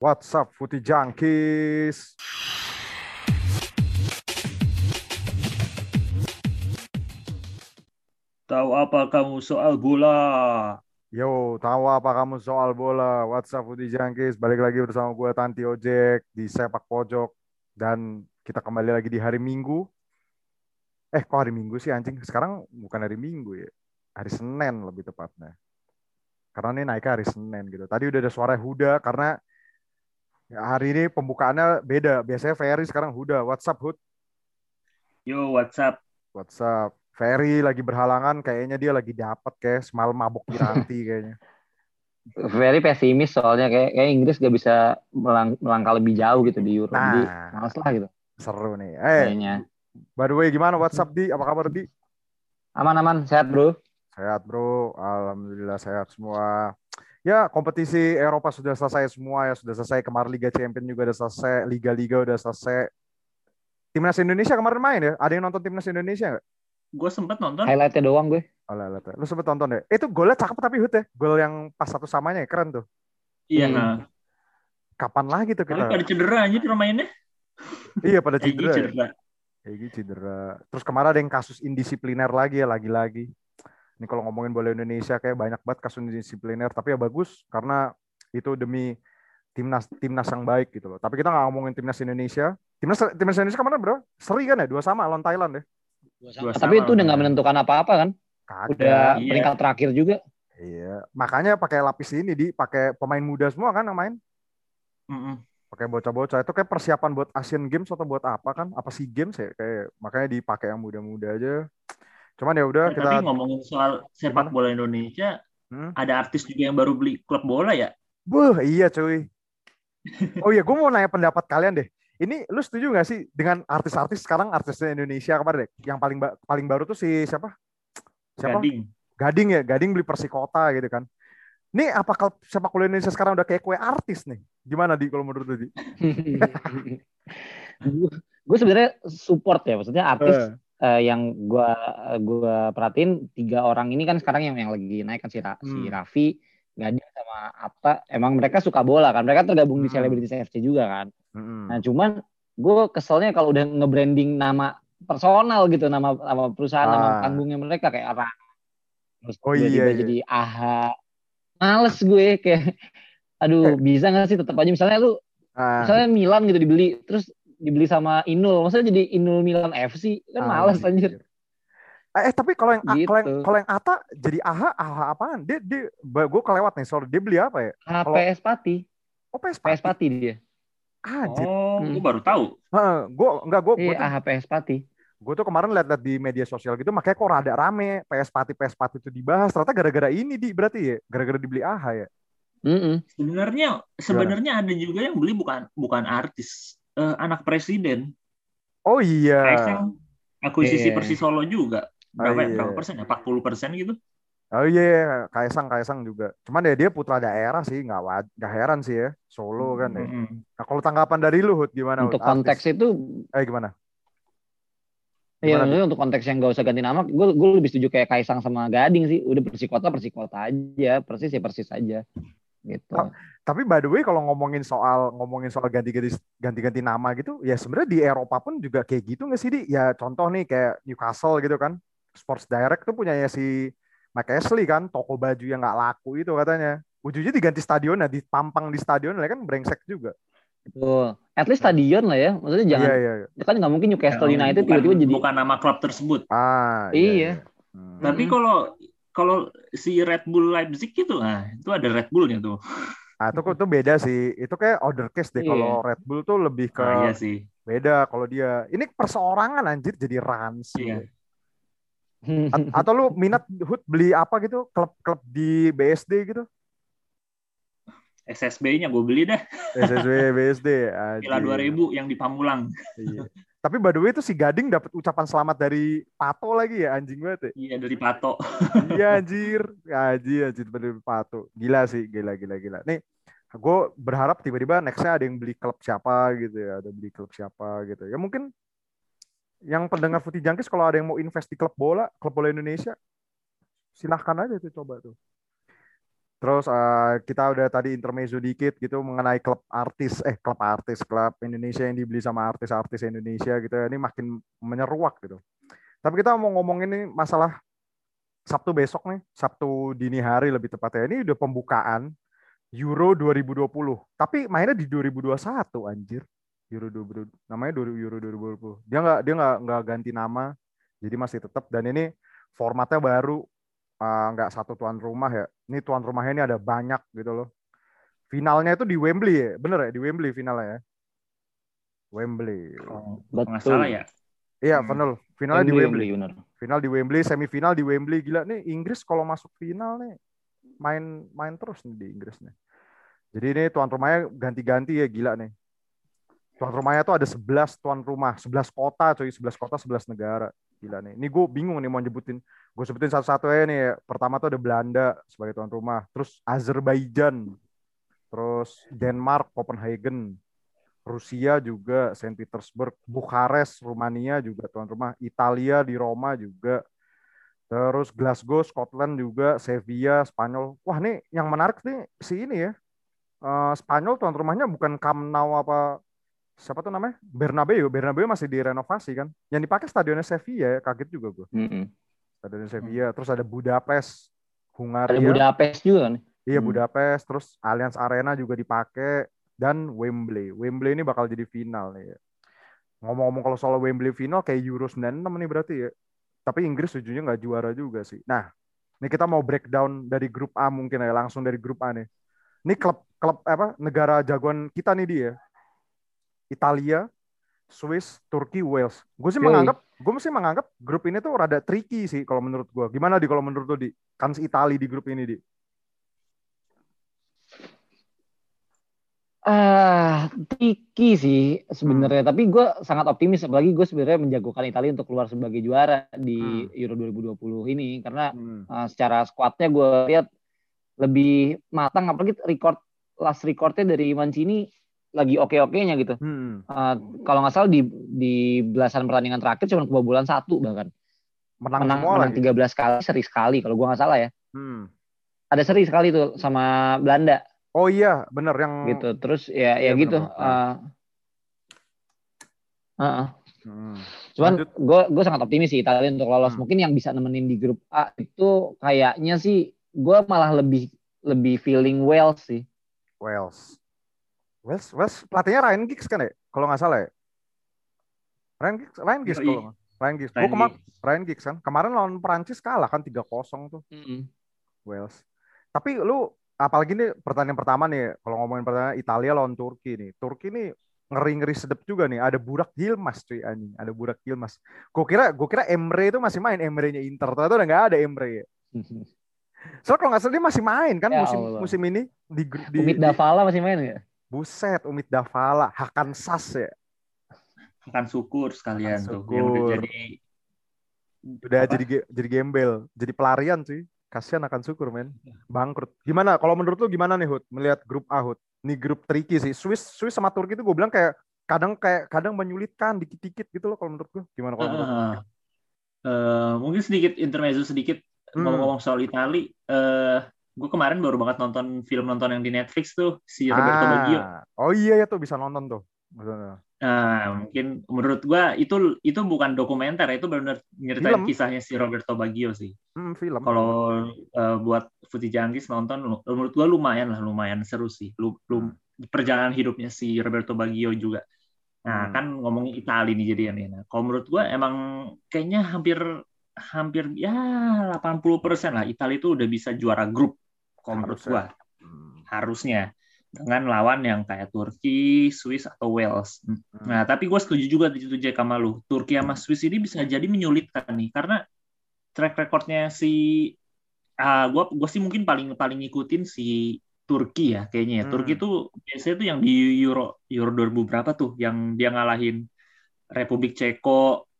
What's up, Footy Junkies? Tahu apa kamu soal bola? Yo, tahu apa kamu soal bola? What's up, Footy Junkies? Balik lagi bersama gue Tanti Ojek di Sepak Pojok. Dan kita kembali lagi di hari Minggu. Eh, kok hari Minggu sih anjing? Sekarang bukan hari Minggu ya. Hari Senin lebih tepatnya. Karena ini naiknya hari Senin gitu. Tadi udah ada suara Huda karena ya, hari ini pembukaannya beda. Biasanya Ferry sekarang Huda. What's up, Hud? Yo, what's up? What's up? Ferry lagi berhalangan, kayaknya dia lagi dapat kayak semalam mabuk di ranti kayaknya. Very pesimis soalnya kayak, kayak Inggris gak bisa melang, melangkah lebih jauh gitu di Euro. Nah. Jadi males lah gitu Seru nih. Eh, kayaknya. by the way gimana WhatsApp di? Apa kabar di? Aman-aman, sehat bro. Sehat bro, alhamdulillah sehat semua. Ya kompetisi Eropa sudah selesai semua ya, sudah selesai kemarin Liga Champions juga udah selesai, Liga-Liga udah selesai. Timnas Indonesia kemarin main ya? Ada yang nonton Timnas Indonesia nggak? Gue sempet nonton. Highlightnya doang gue. Oh, lah, lah, lah. Lu sempet nonton ya? Itu golnya cakep tapi Hut ya? Gol yang pas satu samanya ya, keren tuh. Iya. Hmm. nah. Kapan lagi tuh Tapi kita? pada cedera aja pemainnya. Iya pada Egy cedera. ya? cedera. Egy cedera. Terus kemarin ada yang kasus indisipliner lagi ya, lagi-lagi. Ini kalau ngomongin bola Indonesia kayak banyak banget kasus indisipliner, tapi ya bagus karena itu demi timnas timnas yang baik gitu loh. Tapi kita nggak ngomongin timnas Indonesia. Timnas timnas Indonesia kemarin bro, seri kan ya dua sama lawan Thailand ya. Dua Tapi sama. itu udah nggak menentukan apa-apa kan. Kagak. Udah Iya. peringkat terakhir juga. Iya. Makanya pakai lapis ini di pakai pemain muda semua kan yang main. Mm-mm. Pakai bocah-bocah itu kayak persiapan buat Asian Games atau buat apa kan? Apa SEA Games ya? Kayak makanya dipakai yang muda-muda aja. Cuman ya udah Eh, kita Tapi ngomongin soal sepak bola Indonesia, Hmm? ada artis juga yang baru beli klub bola ya? Buh, iya cuy. Oh iya, gue mau nanya pendapat kalian deh. Ini lu setuju gak sih dengan artis-artis sekarang artisnya Indonesia kemarin deh? Yang paling ba- paling baru tuh si siapa? Siapa? Gading. Gading ya, Gading beli Persikota gitu kan. Nih apa klub sepak bola Indonesia sekarang udah kayak kue artis nih? Gimana di kalau menurut lu di? gue sebenarnya support ya, maksudnya artis Eh, eh, yang gua gua perhatiin tiga orang ini kan sekarang yang yang lagi naik kan si, Ra- si Hmm. Raffi, Gading sama Apta. Emang mereka suka bola kan, mereka tergabung di Hmm. Selebritis FC juga kan. mm-mm. Nah cuman gue keselnya kalau udah nge-branding nama personal gitu, nama nama perusahaan, Ah. nama panggungnya mereka kayak Ra. Terus Oh, iya, iya. jadi AHA. Males gue kayak, aduh bisa gak sih tetap aja misalnya lu, Ah, misalnya Milan gitu dibeli, terus dibeli sama Inul, maksudnya jadi Inul Milan FC kan males anjir. Eh, eh, tapi kalau yang Gitu. kalau yang kalau yang Ata jadi AHA, AHA apaan? Dia dia gue kelewat nih, sorry. Dia beli apa ya? Ah, Kalau- PS Pati, Oh, PS PS Pati dia. Anjir. Oh, Hmm. gue baru tahu. gue enggak gue Iya, AHA PS Pati. gue tuh kemarin lihat-lihat di media sosial gitu makanya kok rada rame PS Pati PS Pati itu dibahas ternyata gara-gara ini di berarti ya gara-gara dibeli AHA ya Mm-mm. Sebenarnya sebenarnya ada juga yang beli bukan bukan artis, eh, anak presiden. oh iya Kaisang akuisisi Iya. Persis Solo juga. Berapa, Oh, iya. berapa persen ya? 40 persen gitu. oh iya Kaisang Kaisang juga cuman ya dia putra daerah sih nggak nggak heran sih ya Solo kan ya Mm-mm. nah kalau tanggapan dari lu Hud gimana Untuk Hud? Artis. konteks itu eh gimana Iya, untuk konteks yang gak usah ganti nama, gue gue lebih setuju kayak Kaisang sama Gading sih. Udah persikota persikota aja, persis ya persis aja. Gitu. Tapi by the way kalau ngomongin soal ngomongin soal ganti-ganti ganti-ganti nama gitu ya sebenarnya di Eropa pun juga kayak gitu nggak sih di ya contoh nih kayak Newcastle gitu kan Sports Direct tuh punyanya si Mike Ashley kan toko baju yang nggak laku itu katanya ujungnya diganti stadionnya dipampang di stadion lah kan brengsek juga Betul. At least stadion lah ya. Maksudnya jangan iya iya iya. kan nggak mungkin Newcastle Ya, United tiba-tiba jadi bukan nama klub tersebut. ah Iya. Hmm. Tapi kalau kalau si Red Bull Leipzig itu, nah itu ada Red Bullnya tuh. Ah, itu tuh beda sih. Itu kayak order case deh. Iya. Kalau Red Bull tuh lebih ke Nah, iya sih. beda. Kalau dia ini perseorangan anjir jadi Rans. Iya. A- atau lu minat Hud beli apa gitu? Klub-klub di BSD gitu? SSB-nya gue beli dah. SSW BSD. Anjir. 2000 yang di Pamulang. Iya. Tapi by the way itu si Gading dapat ucapan selamat dari Pato lagi ya anjing banget ya. Iya dari Pato. Iya anjir. Anjir anjir dari Pato. Gila sih, gila gila gila. Nih gue berharap tiba-tiba nextnya ada yang beli klub siapa gitu ya, ada beli klub siapa gitu. Ya mungkin yang pendengar Footy Junkies kalau ada yang mau invest di klub bola, klub bola Indonesia, silahkan aja tuh coba tuh. Terus uh, kita udah tadi intermezzo dikit gitu mengenai klub artis, eh klub artis, klub Indonesia yang dibeli sama artis-artis Indonesia gitu. Ini makin menyeruak gitu. Tapi kita mau ngomongin ini masalah Sabtu besok nih, Sabtu dini hari lebih tepatnya. Ini udah pembukaan Euro 2020. Tapi mainnya di 2021 anjir. Euro 2020. Namanya Euro 2020. Dia nggak dia nggak nggak ganti nama. Jadi masih tetap dan ini formatnya baru uh, nggak satu tuan rumah ya. Ini tuan rumahnya ini ada banyak gitu loh. Finalnya itu di Wembley ya, bener ya di Wembley finalnya ya. Wembley. Oh, nggak salah ya. Iya, Hmm. final. Finalnya di Wembley. bener. Final di Wembley, semifinal di Wembley. Gila nih Inggris kalau masuk final nih main main terus nih di Inggris nih. Jadi ini tuan rumahnya ganti-ganti ya gila nih. Tuan rumahnya tuh ada 11 tuan rumah, 11 kota coy, 11 kota, 11 negara. Gila nih. Ini gue bingung nih mau nyebutin. Gue sebutin satu-satu aja nih. Pertama tuh ada Belanda sebagai tuan rumah, terus Azerbaijan, terus Denmark, Copenhagen, Rusia juga, Saint Petersburg, Bukares, Rumania juga tuan rumah, Italia di Roma juga, terus Glasgow, Scotland juga, Sevilla, Spanyol. Wah nih yang menarik nih si ini ya, Eh, Spanyol tuan rumahnya bukan Camp Nou apa siapa tuh namanya? Bernabeu, Bernabeu masih direnovasi kan, yang dipakai stadionnya Sevilla, ya. kaget juga gue, Mm-mm. stadionnya Sevilla, terus ada Budapest, Ada Hungaria, Budapest juga kan. Iya Hmm. Budapest, terus Allianz Arena juga dipakai dan Wembley. Wembley ini bakal jadi final nih. ya. Ngomong-ngomong kalau soal Wembley final kayak Euro 96 nih berarti ya. Tapi Inggris ujungnya nggak juara juga sih. Nah, ini kita mau breakdown dari grup A mungkin ya, langsung dari grup A nih. Ini klub klub apa negara jagoan kita nih dia. Italia, Swiss, Turki, Wales. Gue sih Yoi. menganggap, gue mesti menganggap grup ini tuh rada tricky sih kalau menurut gue. Gimana di kalau menurut lo di kans Itali di grup ini di? Ah, tricky sih Hmm. sebenarnya. Tapi gue sangat optimis. Apalagi gue sebenarnya menjagokan Italia untuk keluar sebagai juara di Hmm. Euro 2020 ini. Karena Hmm. uh, secara squadnya gue lihat lebih matang. Apalagi record last recordnya dari Mancini lagi oke-okenya gitu. Hmm. Uh, kalau nggak salah di di belasan pertandingan terakhir cuma kebobolan satu bahkan. menang, Menang, semua menang lagi. 13 kali, seri sekali kalau gue nggak salah ya. Hmm. Ada seri sekali tuh sama Belanda Oh iya, bener yang gitu. Terus ya Iya, ya gitu. Uh. Hmm. Cuman gue gue sangat optimis sih Italia untuk lolos. Hmm. Mungkin yang bisa nemenin di grup A itu kayaknya sih gue malah lebih lebih feeling Wales sih. Wales. Wales, Wales pelatihnya Ryan Giggs kan ya? Kalau nggak salah ya. Ryan Giggs, Ryan Giggs kalau Ryan Giggs. Ryan kema- Giggs. Ryan Giggs kan. Kemarin lawan Perancis kalah kan 3-0 tuh Wales. Tapi lu apalagi nih pertandingan pertama nih kalau ngomongin pertandingan Italia lawan Turki nih. Turki nih ngeri-ngeri sedep juga nih. Ada Burak Yilmaz cuy anjing. Ada Burak Yilmaz. Gue kira gue kira Emre itu masih main Emre-nya Inter. Ternyata udah nggak ada Emre ya. Soalnya kalau nggak salah dia masih main kan Ya musim Allah. musim ini di, di, Umit di- Davala masih main nggak? Buset, Umit Davala, Hakan Sas ya. Akan syukur sekalian Akan tuh yang udah jadi Udah Apa? jadi jadi gembel, jadi pelarian sih. Kasihan akan syukur men. Bangkrut. Gimana kalau menurut lu gimana nih Hud melihat grup A Hud? Ini grup tricky sih. Swiss Swiss sama Turki itu gue bilang kayak kadang kayak kadang menyulitkan dikit-dikit gitu loh kalau menurut gue. Gimana kalau menurut lu? Eh, mungkin sedikit intermezzo sedikit Hmm. ngomong-ngomong soal Itali. Eh, gue kemarin baru banget nonton film nonton yang di Netflix tuh si Roberto Baggio. Ah, Oh iya ya tuh bisa nonton tuh. Nah, mungkin menurut gue itu itu bukan dokumenter, itu benar-benar nyeritain Film. kisahnya si Roberto Baggio sih. Hmm, film. Kalau eh, buat Futi Jangkis nonton, menurut gue lumayan lah, lumayan seru sih. Lu, lu- perjalanan hidupnya si Roberto Baggio juga. Nah, Hmm. kan ngomongin Itali nih jadinya nih. Nah, kalau menurut gue emang kayaknya hampir hampir ya 80% lah Itali itu udah bisa juara grup. Kalau menurut gue Hmm. harusnya dengan lawan yang kayak Turki, Swiss atau Wales. Hmm. Nah, tapi gue setuju juga di situ Jack sama lu. Turki sama Swiss ini bisa jadi menyulitkan nih karena track recordnya si ah gue gue sih mungkin paling paling ngikutin si Turki ya kayaknya ya. Hmm. Turki tuh biasanya tuh yang di Euro Euro 2000 berapa tuh yang dia ngalahin Republik Ceko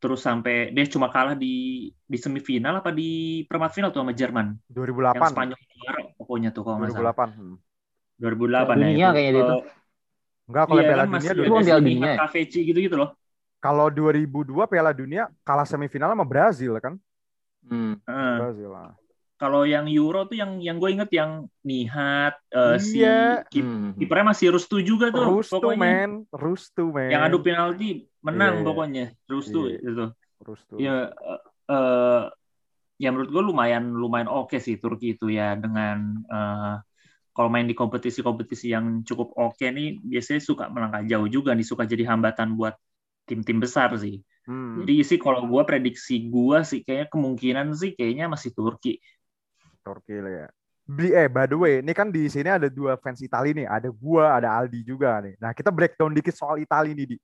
terus sampai dia cuma kalah di di semifinal apa di perempat final tuh sama Jerman. Yang 2008. Spanyol juara pokoknya tuh kalau nggak salah. 2008. Hmm. 2008 Dunia ya itu. kayaknya dia tuh. Eh, Enggak kalau iya Piala kan Dunia Itu bukan Piala Dunia ya? KVC gitu-gitu loh. kalau 2002 Piala Dunia kalah semifinal sama Brazil kan? Hmm. Heeh. Brazil lah. kalau yang Euro tuh yang yang gue inget yang Nihat uh, si Iya. kip- Hmm. kipernya masih Rustu juga tuh Rustu pokoknya. men, Rustu men. Yang adu penalti menang Iya, iya. pokoknya Rustu Iya. itu. Rustu. Ya eh, eh, ya menurut gue lumayan lumayan oke sih Turki itu ya dengan eh, kalau main di kompetisi-kompetisi yang cukup oke nih biasanya suka melangkah jauh juga nih suka jadi hambatan buat tim-tim besar sih. Hmm, Jadi sih kalau gue prediksi gue sih kayaknya kemungkinan sih kayaknya masih Turki. Turki lah ya. Eh by the way, ini kan di sini ada dua fans Itali nih, ada gua, ada Aldi juga nih. Nah, kita breakdown dikit soal Itali nih, Di.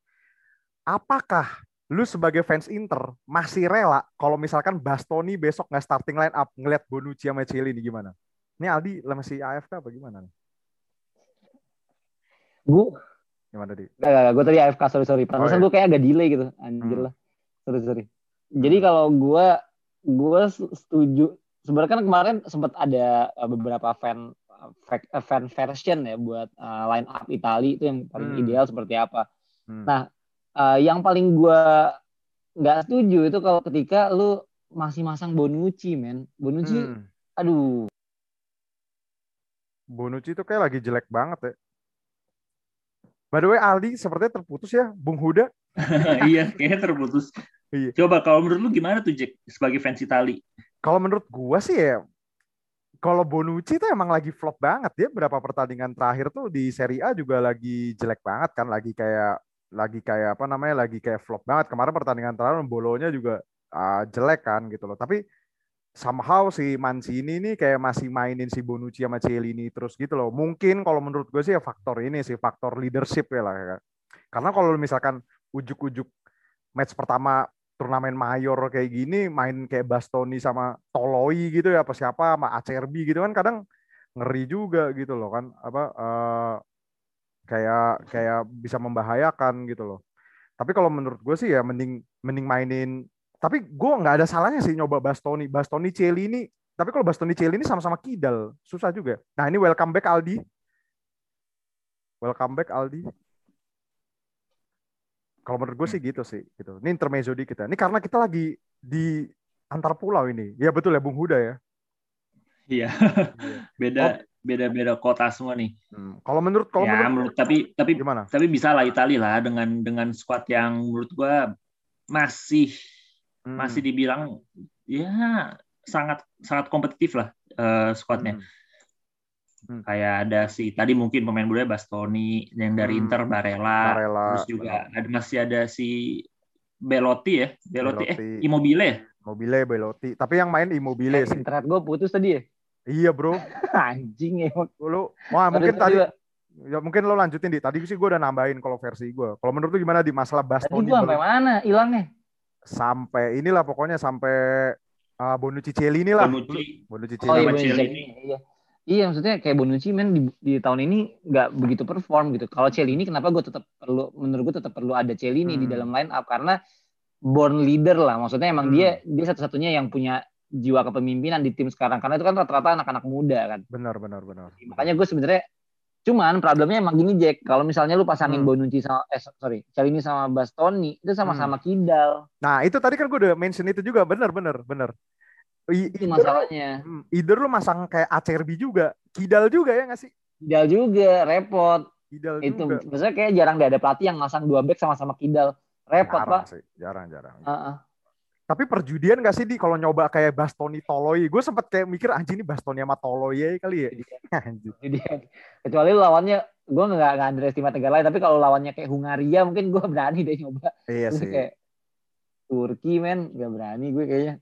Apakah lu sebagai fans Inter masih rela kalau misalkan Bastoni besok nggak starting line up ngeliat Bonucci sama Cieli ini gimana? Ini Aldi masih AFK apa gimana nih? Gue Gimana di? Gak, gak, gue tadi AFK, sorry, sorry. Pantesan iya. gue kayak agak delay gitu. Anjir Hmm. lah. Sorry, sorry. Jadi kalau gue, gue setuju. Sebenarnya kan kemarin sempat ada uh, beberapa fan uh, fan version ya buat uh, line up Itali itu yang paling Hmm. ideal seperti apa. Hmm. Nah, Uh, yang paling gue nggak setuju itu kalau ketika lu masih masang Bonucci, men. Bonucci, Hmm. aduh. Bonucci itu kayak lagi jelek banget ya. By the way, Aldi sepertinya terputus ya, Bung Huda. iya, kayaknya terputus. Iya. Coba kalau menurut lu gimana tuh Jack sebagai fans Itali? Kalau menurut gua sih ya, kalau Bonucci tuh emang lagi flop banget ya. Berapa pertandingan terakhir tuh di Serie A juga lagi jelek banget kan, lagi kayak lagi kayak apa namanya, lagi kayak flop banget. Kemarin pertandingan terakhir bolonya juga ah, jelek kan gitu loh. Tapi somehow si Mancini ini kayak masih mainin si Bonucci sama Cielini terus gitu loh. Mungkin kalau menurut gue sih ya faktor ini sih faktor leadership ya lah. ya. Karena kalau misalkan ujuk-ujuk match pertama turnamen mayor kayak gini main kayak Bastoni sama Toloi gitu ya apa siapa sama Acerbi gitu kan kadang ngeri juga gitu loh kan apa eh, kayak kayak bisa membahayakan gitu loh. Tapi kalau menurut gue sih ya mending mending mainin tapi gue nggak ada salahnya sih nyoba Bastoni, Bastoni Cielini. Tapi kalau Bastoni Cielini sama-sama kidal, susah juga. Nah ini welcome back Aldi. Welcome back Aldi. Kalau menurut gue sih gitu sih, gitu. Ini intermezzo di kita. Ini karena kita lagi di antar pulau ini. Ya betul ya Bung Huda ya. Iya. Iya. beda Oh. Beda beda kota semua nih. Hmm. Kalau menurut kalau ya, menurut, menurut tapi tapi gimana? tapi bisa lah Itali lah dengan dengan squad yang menurut gua masih Hmm. masih dibilang ya sangat sangat kompetitif lah eh, squadnya. Hmm. Hmm. Kayak ada si tadi mungkin pemain muda Bastoni yang dari Hmm. Inter Barella, Barella, terus juga ada masih ada si Belotti ya, Belotti, Belotti. eh Immobile ya? Mobile Belotti. Tapi yang main Immobile Eh, sih. internet gue putus tadi ya. Iya bro. Anjing emang. Lu, wah mungkin tadi Pak. ya mungkin lo lanjutin di. Tadi sih gue udah nambahin kalau versi gue. Kalau menurut lu gimana di masalah Tadi Bastoni gue sampai mana hilangnya? sampai inilah pokoknya sampai uh, Bonucci Cielini lah. Bonucci. Bonucci Oh iya, Bonucci. Cielini. Iya. Iya, maksudnya kayak Bonucci men di, di tahun ini nggak begitu perform gitu. Kalau Cielini kenapa gue tetap perlu menurut gue tetap perlu ada Cielini di Hmm. dalam line up karena born leader lah. Maksudnya emang Hmm. dia dia satu-satunya yang punya jiwa kepemimpinan di tim sekarang karena itu kan rata-rata anak-anak muda kan. Benar benar benar. Makanya gue sebenarnya cuman problemnya emang gini Jack, kalau misalnya lu pasangin Hmm. Bonucci sama eh sorry, Cielini sama Bastoni itu sama-sama kidal. Nah itu tadi kan gue udah mention itu juga benar benar benar. Itu masalahnya. Hmm, Either lu masang kayak Acerbi juga, Kidal juga ya nggak sih? Kidal juga repot. Kidal Itu juga. maksudnya kayak jarang deh ada pelatih yang masang dua back sama-sama kidal. Repot, jarang Pak. sih, jarang jarang. Heeh. Tapi perjudian gak sih di kalau nyoba kayak Bastoni Toloi? Gue sempet kayak mikir anjing ini Bastoni sama Toloi aja kali ya. Anjing. Jadi kecuali lawannya gue nggak nggak underestimate negara lain tapi kalau lawannya kayak Hungaria mungkin gue berani deh nyoba. Iya Terus sih. kayak Turki men nggak berani gue kayaknya.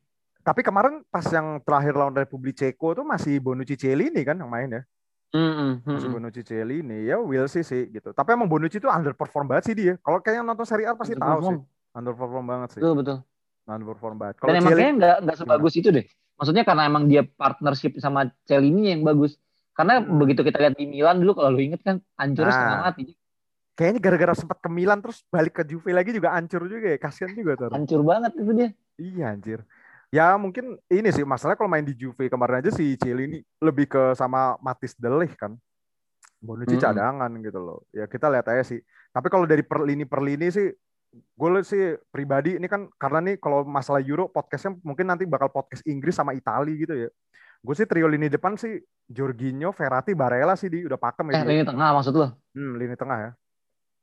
Tapi kemarin pas yang terakhir lawan Republik Ceko tuh masih Bonucci Cielini kan yang main ya. Masih Bonucci Cielini. Ya will sih sih gitu. Tapi emang Bonucci tuh underperform banget sih dia. Kalau kayaknya nonton Serie A pasti tahu sih. Underperform banget sih. Betul betul. Underperform banget. Dan Kalau emang kayaknya nggak nggak sebagus itu deh. Maksudnya karena emang dia partnership sama Celini yang bagus. Karena Hmm. begitu kita lihat di Milan dulu kalau lu inget kan hancur Nah. setengah mati. kayaknya gara-gara sempat ke Milan terus balik ke Juve lagi juga hancur juga ya. Kasian juga tuh. Hancur banget itu dia. Iya anjir. Ya mungkin ini sih masalahnya kalau main di Juve kemarin aja si Cielini lebih ke sama Matis Delih kan. Bonucci Mm-mm. cadangan gitu loh. Ya kita lihat aja sih. Tapi kalau dari per lini per lini sih gue sih pribadi ini kan karena nih kalau masalah Euro podcastnya mungkin nanti bakal podcast Inggris sama Itali gitu ya. Gue sih trio lini depan sih Jorginho, Verratti, Barella sih di udah pakem Eh, ya. di- lini tengah maksud lo? Hmm, lini tengah ya.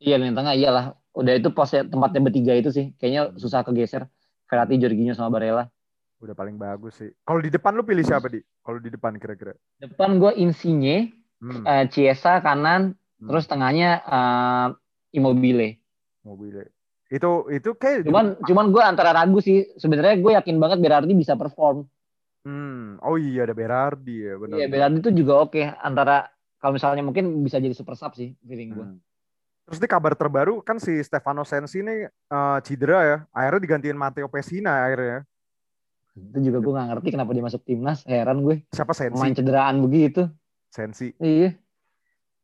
Iya, lini tengah iyalah. Udah itu posnya tempatnya bertiga itu sih. Kayaknya susah kegeser. Verratti, Jorginho sama Barella. Udah paling bagus sih. Kalau di depan lu pilih siapa di? Kalau di depan kira-kira? Depan gue Insigne, Hmm, eh, Chiesa kanan, Hmm. terus tengahnya eh, Immobile. mobilnya. Itu itu kayak Cuman cuman gue antara ragu sih. Sebenarnya gue yakin banget Berardi bisa perform. Hmm, oh iya ada Berardi ya benar. Iya, Berardi itu juga oke. Antara kalau misalnya mungkin bisa jadi super sub sih feeling gue. Hmm. Terus di kabar terbaru kan si Stefano Sensi ini eh, cedera ya. Akhirnya digantiin Matteo Pessina akhirnya. Itu juga gue nggak ngerti kenapa dia masuk timnas. Heran gue. Siapa Sensi? Pemain cederaan begitu. Sensi. Iya.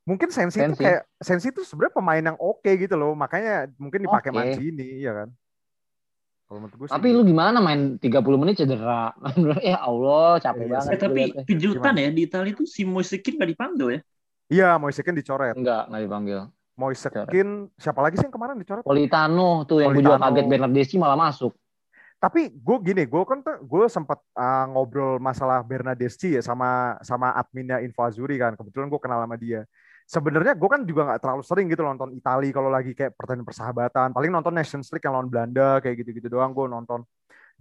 Mungkin Sensi, itu kayak Sensi itu sebenarnya pemain yang oke gitu loh. Makanya mungkin dipakai Oke. Mancini, iya kan? Kalau menurut gue sih. Tapi lu gimana main 30 menit cedera? ya Allah, capek Iya, banget. Eh, tapi kejutan ya di Italia itu si Moisekin gak dipanggil ya. Iya, Moisekin dicoret. enggak, enggak dipanggil. Moisekin siapa lagi sih yang kemarin dicoret? Politano tuh yang gue juga kaget Bernardeschi malah masuk. Tapi gue gini, gue kan tuh- gue sempat uh, ngobrol masalah Bernadeschi ya sama sama adminnya Info Azuri kan. Kebetulan gue kenal sama dia. Sebenarnya gue kan juga nggak terlalu sering gitu nonton Itali kalau lagi kayak pertandingan persahabatan. Paling nonton Nations League yang lawan Belanda kayak gitu-gitu doang gue nonton.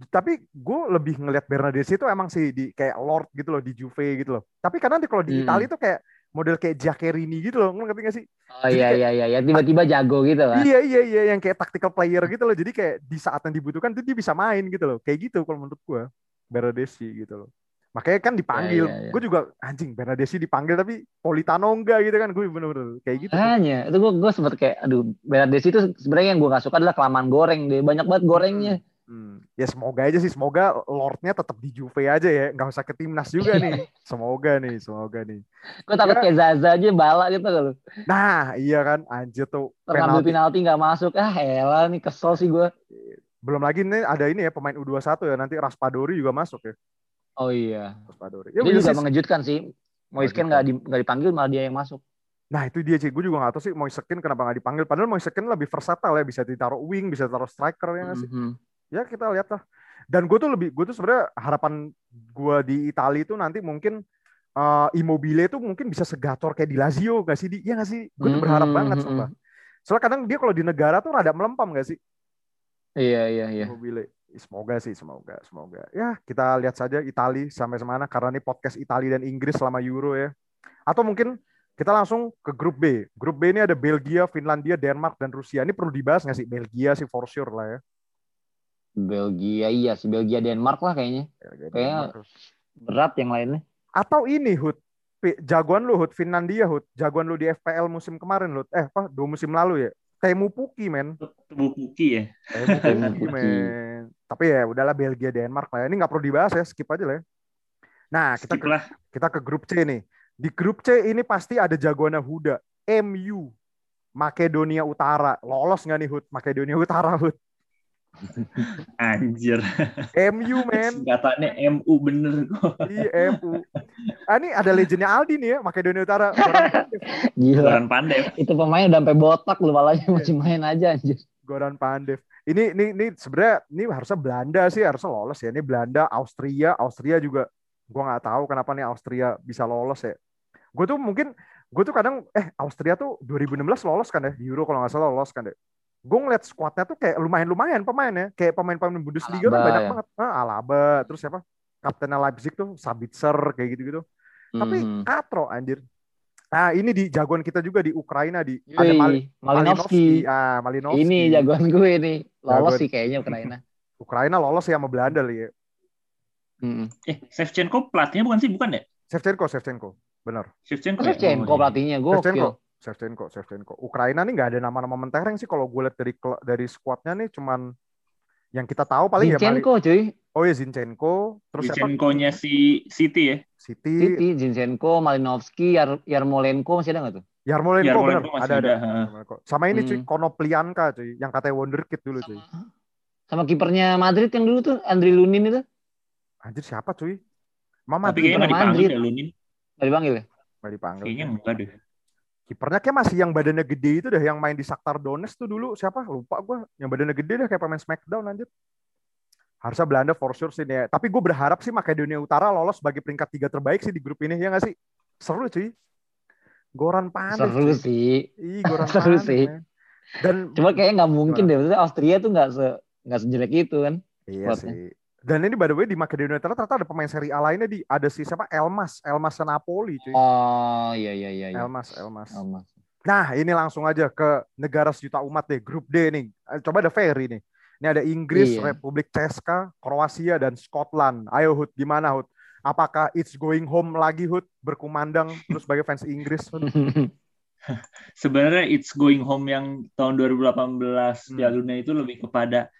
Tapi gue lebih ngelihat Bernadeschi itu emang sih di kayak Lord gitu loh di Juve gitu loh. Tapi kadang di kalau di Hmm. Itali tuh kayak model kayak Giaccherini gitu loh, ngerti gak sih? Oh Jadi iya kayak- iya iya, ya, tiba-tiba jago gitu kan. Iya iya iya yang kayak tactical player gitu loh. Jadi kayak di saat yang dibutuhkan tuh dia bisa main gitu loh. Kayak gitu kalau menurut gua. Bernadeschi gitu loh. Makanya kan dipanggil. Iya, iya, iya. Gue juga anjing Bernadeschi dipanggil tapi Politano enggak gitu kan. Gue bener-bener kayak gitu. Hanya itu gue gue sempet kayak aduh Bernardeschi itu sebenarnya yang gue gak suka adalah kelamaan goreng deh banyak banget gorengnya. Hmm. Ya semoga aja sih. Semoga Lordnya tetap di Juve aja ya. Nggak usah ke timnas juga nih. Semoga nih. Semoga nih. Gue takut Ya. kayak Zaza aja bala gitu kalau Nah iya kan. Anjir tuh. Penalti. penalti nggak masuk ah elah nih kesel sih gue. Belum lagi nih ada ini ya. Pemain U21 ya. Nanti Raspadori juga masuk ya. Oh iya. Raspadori. Ya, Dia juga Wilsis- mengejutkan sih. Moisken nggak di, nggak dipanggil malah dia yang masuk. Nah itu dia sih, gue juga gak tahu sih Moisekin kenapa gak dipanggil. Padahal Moisekin lebih versatile ya, bisa ditaruh wing, bisa taruh striker ya nggak sih. Mhm. Ya kita lihat lah. Dan gue tuh lebih, gue tuh sebenarnya harapan gue di Italia itu nanti mungkin eh, Immobile tuh mungkin bisa segacor kayak di Lazio gak sih? Di, iya gak sih? Gue tuh berharap Mhm, banget mhm. sumpah. Soalnya kadang dia kalau di negara tuh rada melempam gak sih? Iya iya iya. Immobile. Semoga sih, semoga, semoga. Ya kita lihat saja Italia sampai semana karena ini podcast Italia dan Inggris selama Euro ya. Atau mungkin kita langsung ke grup B. Grup B ini ada Belgia, Finlandia, Denmark, dan Rusia. Ini perlu dibahas nggak sih? Belgia sih for sure lah ya. Belgia iya sih Belgia Denmark lah kayaknya. Belgia, Kayaknya- Denmark. Berat yang lainnya. Atau ini Hud, jagoan lu Hud, Finlandia Hud, jagoan lu di FPL musim kemarin Hud. Eh apa? Dua musim lalu ya. Temu Puki men. Tubuh Puki ya. Temu Temu Puki men. Tapi ya udahlah Belgia, Denmark lah ya. Ini nggak perlu dibahas ya, skip aja lah ya. Nah kita Skip ke lah. Kita ke grup C nih. Di grup C ini pasti ada jagoannya Huda. MU. Makedonia Utara. Lolos nggak nih Hud? Makedonia Utara Hud. Anjir. MU men. Singkatannya MU bener kok. Iya MU. Ah, ini ada legendnya Aldi nih ya. Makedonia Utara. Goran Pandev. Gila. Goran Pandev. Itu pemain udah sampai botak lu malahnya masih main aja anjir. Goran Pandev. Ini ini ini sebenarnya ini harusnya Belanda sih harusnya lolos ya. Ini Belanda, Austria, Austria juga. Gua nggak tahu kenapa nih Austria bisa lolos ya. Gue tuh mungkin gue tuh kadang eh Austria tuh 2016 lolos kan ya Euro kalau nggak salah lolos kan deh. Gue ngeliat skuadnya tuh kayak lumayan-lumayan pemainnya, kayak pemain-pemain Bundesliga tuh banyak ya. banget. Ah, Alaba, terus siapa? Kaptennya Leipzig tuh Sabitzer kayak gitu-gitu. Tapi Mhm. katro anjir. Nah, ini di jagoan kita juga di Ukraina di ada Yoi, Mal- Malinowski. Ah, Malinowski. Ini jagoan gue nih. Lolos Jagoan. sih kayaknya Ukraina. Ukraina lolos ya sama Belanda ya. Mhm. Eh, Shevchenko pelatihnya bukan sih? Bukan ya? Shevchenko, Shevchenko. Benar. Shevchenko. Oh, ya? Shevchenko Oh, iya. pelatihnya Shevchenko. gokil. Shevchenko, Shevchenko. Ukraina nih nggak ada nama-nama mentereng sih kalau gue lihat dari dari skuadnya nih cuman yang kita tahu paling ya Mali- Zinchenko cuy. Oh ya Zinchenko, terus siapa? Shevchenko-nya si City ya. City, City, Zinchenko, Malinowski, Yar Yarmolenko masih ada nggak tuh? Yarmolenko, benar. Yarmolenko masih Ada ada. Sama ini cuy, Hmm. Konoplianka cuy, yang katanya wonderkid dulu cuy. Sama kipernya Madrid yang dulu tuh Andri Lunin itu Anjir siapa cuy? Mama Tapi kayaknya dipanggil ya Lunin. nggak dipanggil ya? nggak dipanggil. Kayaknya enggak deh. Kipernya kayak masih yang badannya gede itu dah yang main di Shakhtar Donetsk tuh dulu siapa? Lupa gue. Yang badannya gede dah kayak pemain Smackdown anjir. Harusnya Belanda for sure sih nih. ya. Tapi gue berharap sih Makedonia Utara lolos sebagai peringkat tiga terbaik sih di grup ini ya nggak sih? Seru cuy. Goran panas. Seru cuy. sih. Ih, Goran Seru panas. sih. Dan Cuma kayaknya nggak mungkin deh. Maksudnya Austria tuh nggak se nggak sejelek itu kan. Iya sih. Dan ini by the way di Makedonia Utara ternyata ada pemain seri A lainnya di ada si siapa Elmas, Elmas Napoli cuy. Oh iya iya iya. iya. Elmas, Elmas. Elmas. Nah, ini langsung aja ke negara sejuta umat deh, grup D nih. Eh, Coba ada Ferry nih. Ini ada Inggris, Iya. Republik Ceska, Kroasia dan Scotland. Ayo Hud, gimana Hud? Apakah it's going home lagi Hud berkumandang terus sebagai fans Inggris? Sebenarnya it's going home yang tahun 2018 Hmm. Piala Dunia itu lebih kepada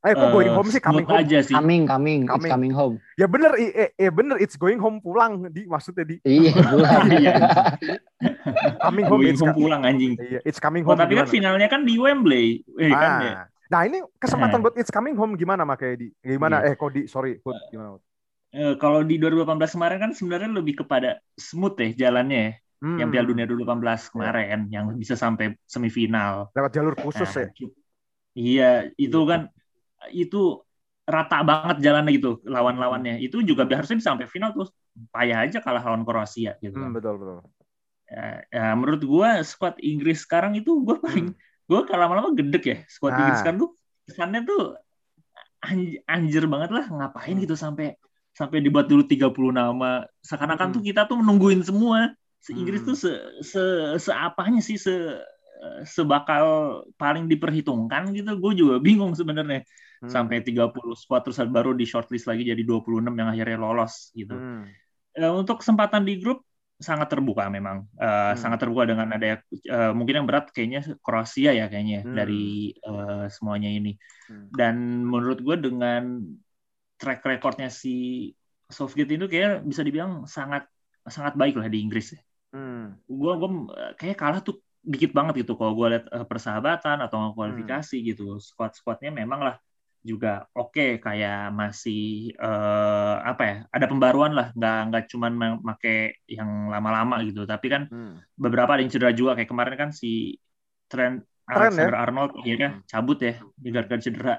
Eh kok going eh, home sih coming home? aja sih. coming coming it's Coming. coming home. Ya bener, eh, eh, eh, bener it's going home pulang di maksudnya di Iya. gua. Iya. coming home Going it's, home pulang anjing. iya, it's coming Oh, home. tapi kan gimana? finalnya kan di Wembley. Eh, kan ya. Ah. Nah ini kesempatan Eh. buat it's coming home gimana makanya di gimana Iya. eh kok di sorry Hud gimana? Eh, kalau di 2018 kemarin kan sebenarnya lebih kepada smooth ya jalannya ya. Hmm, Yang Piala Dunia 2018 kemarin yang bisa sampai semifinal. lewat jalur khusus Nah, ya. Iya, itu kan itu rata banget jalannya gitu lawan-lawannya. Itu juga harusnya bisa sampai final terus payah aja kalah lawan Kroasia gitu. Hmm, betul betul. Ya, ya, menurut gua squad Inggris sekarang itu gua paling gua kalau lama-lama gedek ya. Squad Hmm. Ah. Inggris kan tuh kesannya tuh anj- anjir banget lah ngapain Hmm. gitu sampai sampai dibuat dulu 30 nama. Seakan-akan Hmm. tuh kita tuh menungguin semua. Se Inggris Hmm. tuh se se seapanya sih se sebakal paling diperhitungkan gitu. Gue juga bingung sebenarnya Hmm. sampai 30 squad terus baru di shortlist lagi jadi 26 yang akhirnya lolos gitu. Hmm. Eh, untuk kesempatan di grup sangat terbuka memang Eh, Hmm. sangat terbuka dengan ada eh, mungkin yang berat kayaknya Kroasia ya kayaknya Hmm. dari eh, semuanya ini Hmm. dan menurut gue dengan track recordnya si Southgate itu kayak bisa dibilang sangat sangat baik lah di Inggris ya. Hmm. gue gue kayak kalah tuh dikit banget gitu kalau gue lihat persahabatan atau kualifikasi gitu squad squadnya memang lah juga oke kayak masih eh, apa ya ada pembaruan lah nggak nggak cuman ma- make yang lama-lama gitu tapi kan Hmm. beberapa ada yang cedera juga kayak kemarin kan si Trent Trent, Alexander Arnold akhirnya Hmm. cabut ya gara-gara cedera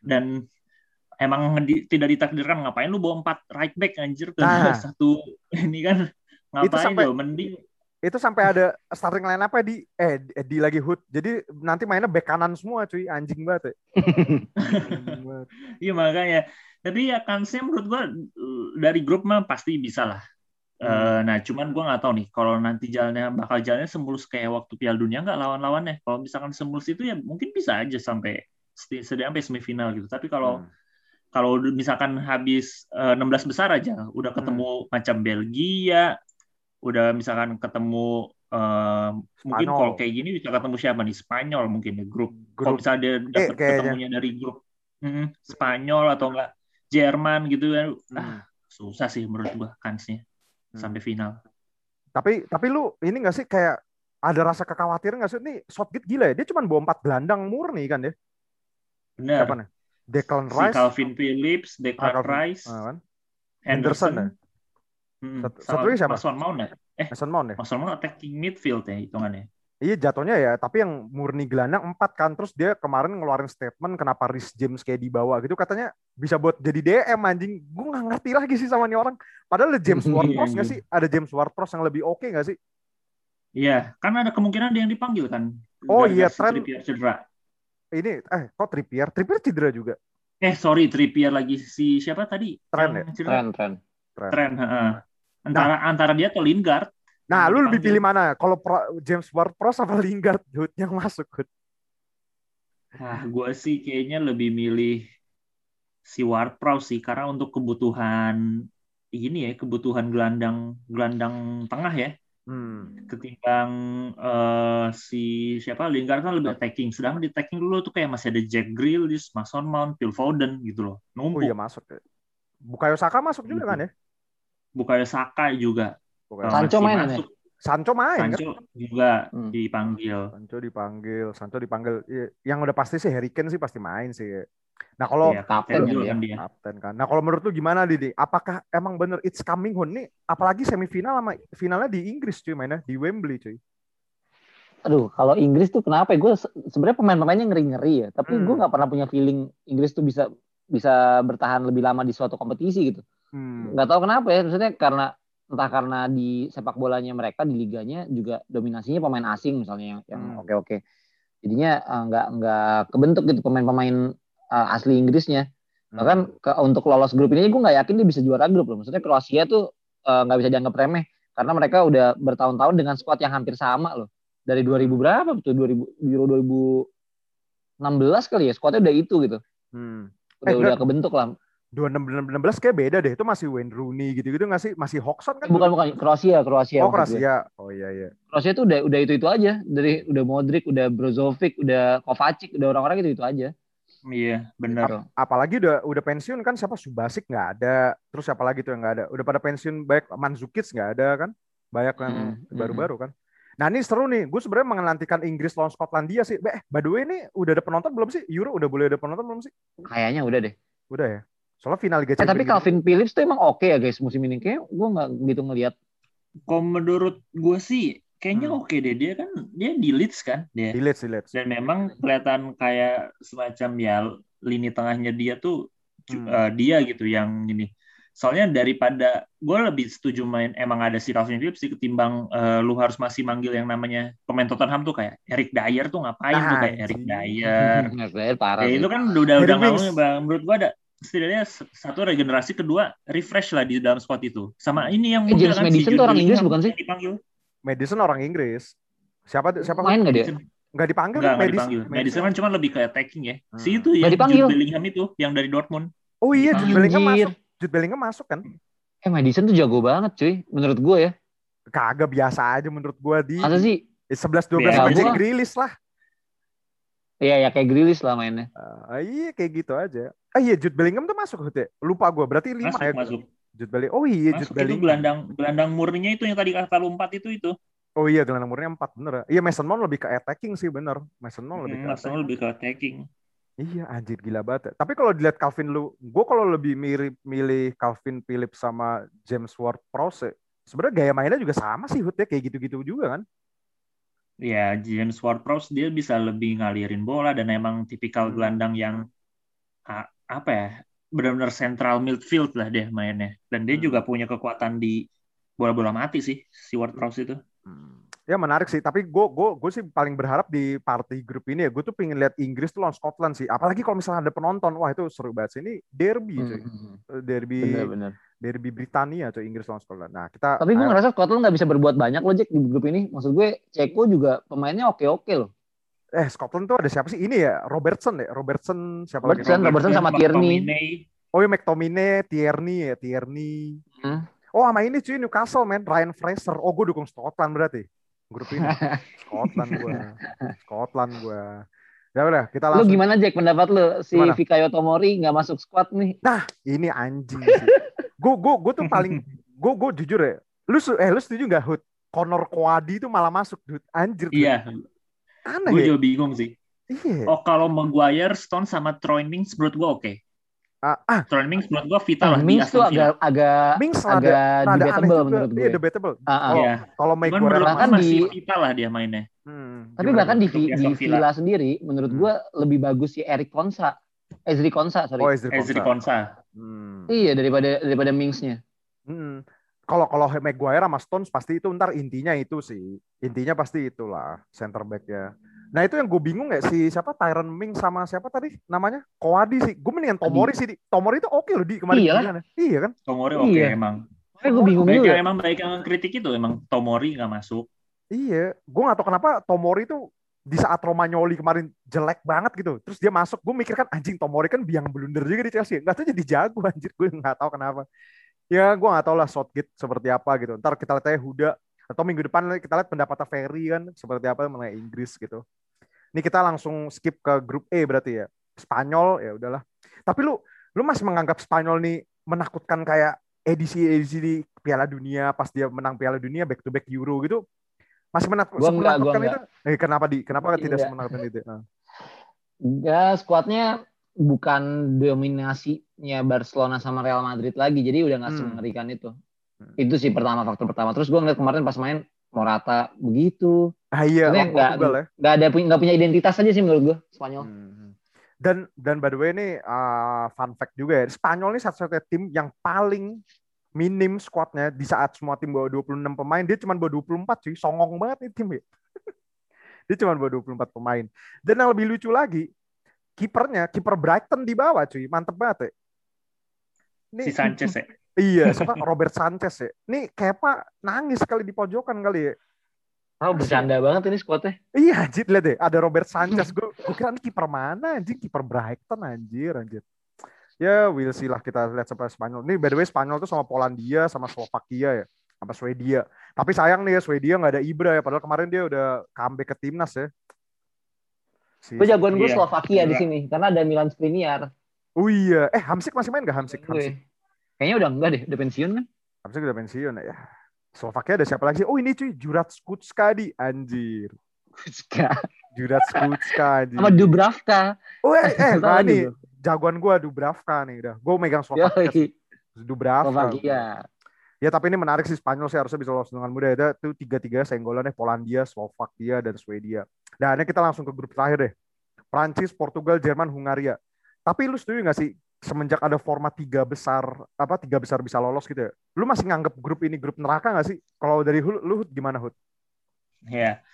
dan emang di- tidak ditakdirkan ngapain lu bawa empat right back anjir ke Nah. satu ini kan ngapain sampai- lo mending Itu sampai ada starting line apa di eh di- lagi hood. Jadi nanti mainnya back kanan semua cuy, anjing banget. Ya. Iya makanya. Tapi ya kansnya menurut gua eh, dari grup mah pasti bisa lah. Hmm. nah cuman gua nggak tahu nih kalau nanti jalannya bakal jalannya semulus kayak waktu Piala Dunia nggak lawan-lawannya. Kalau misalkan semulus itu ya mungkin bisa aja sampai sampai semifinal gitu. Tapi kalau Hmm. kalau misalkan habis eh, 16 besar aja udah ketemu macam Belgia, udah misalkan ketemu eh, mungkin kalau kayak gini bisa ketemu siapa nih Spanyol mungkin ya grup kalau Grup misalnya dia dapat kayaknya. ketemunya dari grup mm, Spanyol atau enggak Jerman gitu kan Hmm. ah susah sih menurut gua kansnya Hmm. sampai final Tapi tapi lu ini gak sih kayak ada rasa kekhawatiran gak sih? Nih Southgate gila ya. Dia cuma bawa empat gelandang murni kan ya. benar Siapa nih? Declan si Rice, Calvin Phillips, Declan Ah, Calvin- Rice, ah, kan? Henderson, Henderson Mm, Satu- sama satu lagi siapa? Mason Mount ya eh Mason Mount ya. Mason Mount attacking midfield ya hitungannya Iya jatuhnya ya, tapi yang murni gelandang empat kan. Terus dia kemarin ngeluarin statement kenapa Rhys James kayak dibawa gitu. Katanya bisa buat jadi DM anjing. Gue nggak ngerti lagi sih sama nih orang. Padahal ada James Ward-Prowse nggak sih? Ada James Ward-Prowse yang lebih oke nggak sih? Iya, kan ada kemungkinan dia yang dipanggil kan. Oh Gara-gara iya, si Trent. Trippier cedera. Ini eh kok Trippier? Trippier cedera juga. Eh sorry, Trippier lagi si siapa tadi? Trent ya? cedera? Tren tren. Trent. Trent, heeh. Antara antara dia atau Lingard. Nah, lu lebih pilih mana? Kalau James Ward-Prowse apa Lingard? Hood yang masuk Hood. Nah, gue sih kayaknya lebih milih si Ward-Prowse sih karena untuk kebutuhan ini ya, kebutuhan gelandang gelandang tengah ya, Hmm. ketimbang eh, si siapa Lingard kan lebih attacking. Sedangkan di attacking dulu tuh kayak masih ada Jack Grealish, Mason Mount, Phil Foden gitu loh. Oh Numpuk. iya masuk ya. Bukayo Saka masuk juga kan ya? Bukayo Saka juga. Bukayo Sancho main kan masuk. Sancho main kan? Sancho juga Hmm. dipanggil. Sancho dipanggil, Sancho dipanggil. Iya, Yang udah pasti sih Harry Kane sih pasti main sih. Nah kalau Iya, kapten juga kan kan dia. kapten kan. Nah kalau menurut lu gimana Didi? Apakah emang bener it's coming home nih? Apalagi semifinal sama finalnya di Inggris cuy mainnya di Wembley cuy. Aduh, kalau Inggris tuh kenapa ya? Gue sebenarnya pemain-pemainnya ngeri-ngeri ya. Tapi Hmm. gue nggak pernah punya feeling Inggris tuh bisa bisa bertahan lebih lama di suatu kompetisi gitu. Hmm. Nggak tahu kenapa ya, maksudnya karena entah karena di sepak bolanya mereka di liganya juga dominasinya pemain asing misalnya yang yang Hmm. oke-oke. Jadinya eh, nggak nggak kebentuk gitu pemain-pemain eh, asli Inggrisnya. Bahkan Hmm. ke, untuk lolos grup ini gue nggak yakin dia bisa juara grup loh. Maksudnya Kroasia tuh eh, nggak bisa dianggap remeh karena mereka udah bertahun-tahun dengan skuad yang hampir sama loh. Dari 2000 berapa betul 2000 Euro 2016 kali ya skuadnya udah itu gitu. Hmm. Udah Eh, udah kebentuk lah. 2016 kayak beda deh. Itu masih Wayne Rooney gitu-gitu nggak sih? Masih Hodgson kan? Bukan bukan Kroasia, Kroasia. Oh, gue. Kroasia. Oh iya iya. Kroasia tuh udah udah itu itu aja dari udah Modric, udah Brozovic, udah Kovacic, udah orang-orang itu itu aja. Iya, benar. Gitu. Apalagi udah udah pensiun kan siapa Subasic nggak ada. Terus siapa lagi tuh yang nggak ada? Udah pada pensiun banyak Mandzukic nggak ada kan? Banyak yang baru-baru kan. Nah ini seru nih. Gue sebenarnya menantikan Inggris lawan Skotlandia sih. Eh, by the way ini udah ada penonton belum sih? Euro udah boleh ada penonton belum sih? Kayaknya udah deh. Udah ya. Soalnya final Liga Eh, tapi Champions. Calvin Phillips tuh emang oke ya guys musim ini. Kayak gue nggak gitu ngelihat. Kalau menurut gue sih kayaknya Hmm. oke deh dia kan dia di Leeds kan dia. di Leeds, di Leeds. Dan memang kelihatan kayak semacam ya lini tengahnya dia tuh Hmm. eh, dia gitu yang ini. Soalnya daripada gue lebih setuju main emang ada si Calvin Phillips sih ketimbang eh, lu harus masih manggil yang namanya pemain Tottenham tuh kayak Eric Dyer tuh ngapain tuh kayak Eric. Dyer. Parah. Ya itu kan udah udah bang. Menurut gua ada setidaknya satu regenerasi kedua refresh lah di dalam squad itu. Sama ini yang Eh, James kan, tuh orang Inggris bukan sih? Dipanggil. Madison orang Inggris. Siapa siapa Main nggak dia? nggak dipanggil Enggak, kan Madison? dipanggil. Madison kan cuma lebih ke attacking ya. Si Hmm. itu Nggak yang dipanggil. Jude Bellingham itu yang dari Dortmund. Oh iya, Jude. Bellingham masuk. Jude Bellingham masuk kan? Eh Madison tuh jago banget cuy. Menurut gue ya. Kagak biasa aja menurut gua di Masa sih? 11 12 Ya, sama gua- Jack Grealish lah. Iya ya kayak Grilis lah mainnya. Ah, iya kayak gitu aja. Ah iya Jude Bellingham tuh masuk Hut, ya? Lupa gua. Berarti 5 Masuk, ya. masuk. Jude Bellingham. Oh iya Masuk Jude itu Bellingham. gelandang gelandang murninya itu yang tadi kata lu empat itu itu. Oh iya gelandang murni 4 bener. ya. Iya Mason Mount lebih ke attacking sih bener. Mason Mount lebih ke Hmm, Arsenal attacking. lebih ke attacking. Iya anjir gila banget. ya. Tapi kalau dilihat Calvin lu, gue kalau lebih mirip milih Calvin Phillips sama James Ward-Prowse, sebenarnya gaya mainnya juga sama sih Hut ya kayak gitu-gitu juga kan. Ya, James Ward-Prowse dia bisa lebih ngalirin bola dan emang tipikal Hmm. gelandang yang apa ya, benar-benar central midfield lah dia mainnya. Dan dia Hmm. juga punya kekuatan di bola-bola mati sih si Ward-Prowse itu. Hmm. Ya menarik sih, tapi gue gue gue sih paling berharap di party grup ini ya, gue tuh pengen lihat Inggris tuh lawan Scotland sih. Apalagi kalau misalnya ada penonton, wah itu seru banget sih. Ini derby cuy, Hmm, derby Bener-bener. Derby Britania cuy Inggris lawan Scotland. Nah kita, Tapi gue ngerasa Scotland nggak bisa berbuat banyak loh Jack di grup ini. Maksud gue Ceko juga pemainnya oke-oke loh. eh Scotland tuh ada siapa sih? Ini ya Robertson ya, Robertson siapa lagi? Robertson, Robertson sama Tierney. Oh ya McTominay, Tierney ya, Tierney. Hmm. Oh sama ini cuy Newcastle man, Ryan Fraser. Oh gue dukung Scotland berarti. Grup ini. Scotland gue. Scotland gue. Ya udah, kita Lu langsung. gimana Jack pendapat lu si? Fikayo Tomori nggak masuk squad nih? Ini anjing sih. Gue gue gue tuh paling gue gue jujur ya. Lu eh lu setuju nggak Hud? Connor Kwadi tuh malah masuk, dude. Anjir. dude. Iya, Aneh gue ya. juga bingung sih. Iya. Oh, kalau Maguire, Stone sama Troy Mings menurut gue oke. Ah, ah, Troy Mings menurut gue vital lah di Mings tuh agak agak Mings agak aneh debatable juga. menurut gue. Iya, debatable. Ah, ah. Kalau Iya. kalau Cuman Maguire Bahkan masih di- vital lah dia mainnya. Hmm, Tapi bahkan di, di Villa. Villa sendiri, menurut Hmm. gue lebih bagus si Eric Konsa, Ezri Konsa, sorry. Oh, Ezri Ezri Konsa. Konsa. Hmm. Iya daripada daripada Mingsnya. Hmm. Kalau kalau Maguire sama Stones pasti itu ntar intinya itu sih. Intinya pasti itulah center back ya. Nah itu yang gue bingung ya si siapa Tyron Ming sama siapa tadi namanya Koadi sih. Gue mendingan Tomori sih. Tomori itu oke loh di kemarin. Iya. pilihannya. Iya kan? Tomori oke Iya. emang. Makanya gue bingung juga. emang baik yang kritik itu emang Tomori nggak masuk. Iya. Gue gak tau kenapa Tomori itu di saat Romagnoli kemarin jelek banget gitu. Terus dia masuk. Gue mikir kan anjing Tomori kan biang blunder juga di Chelsea. Gak tau jadi jago anjir. Gue gak tahu kenapa. Ya gue gak tau lah Southgate seperti apa gitu. Ntar kita lihat aja Huda. Atau minggu depan kita lihat pendapatnya Ferry kan. Seperti apa mengenai Inggris gitu. Ini kita langsung skip ke grup E berarti ya. Spanyol ya udahlah. Tapi lu lu masih menganggap Spanyol nih menakutkan kayak edisi-edisi di Piala Dunia pas dia menang Piala Dunia back to back Euro gitu. Masih menak Gua enggak, gua menakutkan itu? Eh kenapa di kenapa tidak Enggak. semenakutkan itu? Ah. Ya skuadnya bukan dominasinya Barcelona sama Real Madrid lagi, jadi udah nggak Hmm. semengerikan itu. Hmm. Itu sih pertama faktor pertama. Terus gue ngeliat kemarin pas main Morata begitu, Ah iya, enggak- Portugal ya. nggak ada nggak punya identitas aja sih menurut gue Spanyol. Hmm. Dan dan by the way ini uh, fun fact juga ya. Spanyol ini satu-satunya tim yang paling minim squadnya di saat semua tim bawa 26 pemain, dia cuma bawa 24 cuy. Songong banget nih tim ya. dia cuma bawa 24 pemain. Dan yang lebih lucu lagi, kipernya, kiper Brighton di bawah cuy. Mantep banget ya. Ini, si Sanchez ya. Iya, siapa Robert Sanchez ya. Nih Kepa nangis sekali di pojokan kali ya. Oh, bercanda banget ini squadnya. Iya, anjir lihat deh, ada Robert Sanchez. Gue gue kira ini kiper mana anjir, kiper Brighton anjir, anjir. Ya, we'll see lah kita lihat sampai Spanyol. Ini by the way Spanyol tuh sama Polandia sama Slovakia ya, sama Swedia. Tapi sayang nih ya Swedia nggak ada Ibra ya, padahal kemarin dia udah comeback ke timnas ya. Si, gue jagoan gue iya. Slovakia di sini karena ada Milan Skriniar. Oh iya, eh Hamsik masih main gak Hamsik? Hamsik. Kayaknya udah enggak deh, udah pensiun kan? Hamsik udah pensiun ya. Slovakia ada siapa lagi? Oh ini cuy, Jurat Skutska di anjir. Skutska. Jurat Skutska anjir. Sama Dubravka. Oh eh, eh nih, jagoan gue Dubravka nih udah. Gue megang Slovakia. Dubravka. Slovakia. Ya tapi ini menarik sih Spanyol sih harusnya bisa lolos dengan mudah. Ada tuh tiga-tiga senggolannya Polandia, Slovakia, dan Swedia. Dan ini kita langsung ke grup terakhir deh. Prancis, Portugal, Jerman, Hungaria. Tapi lu setuju gak sih semenjak ada format tiga besar apa tiga besar bisa lolos gitu ya lu masih nganggap grup ini grup neraka gak sih kalau dari lu, lu gimana Hud? Ya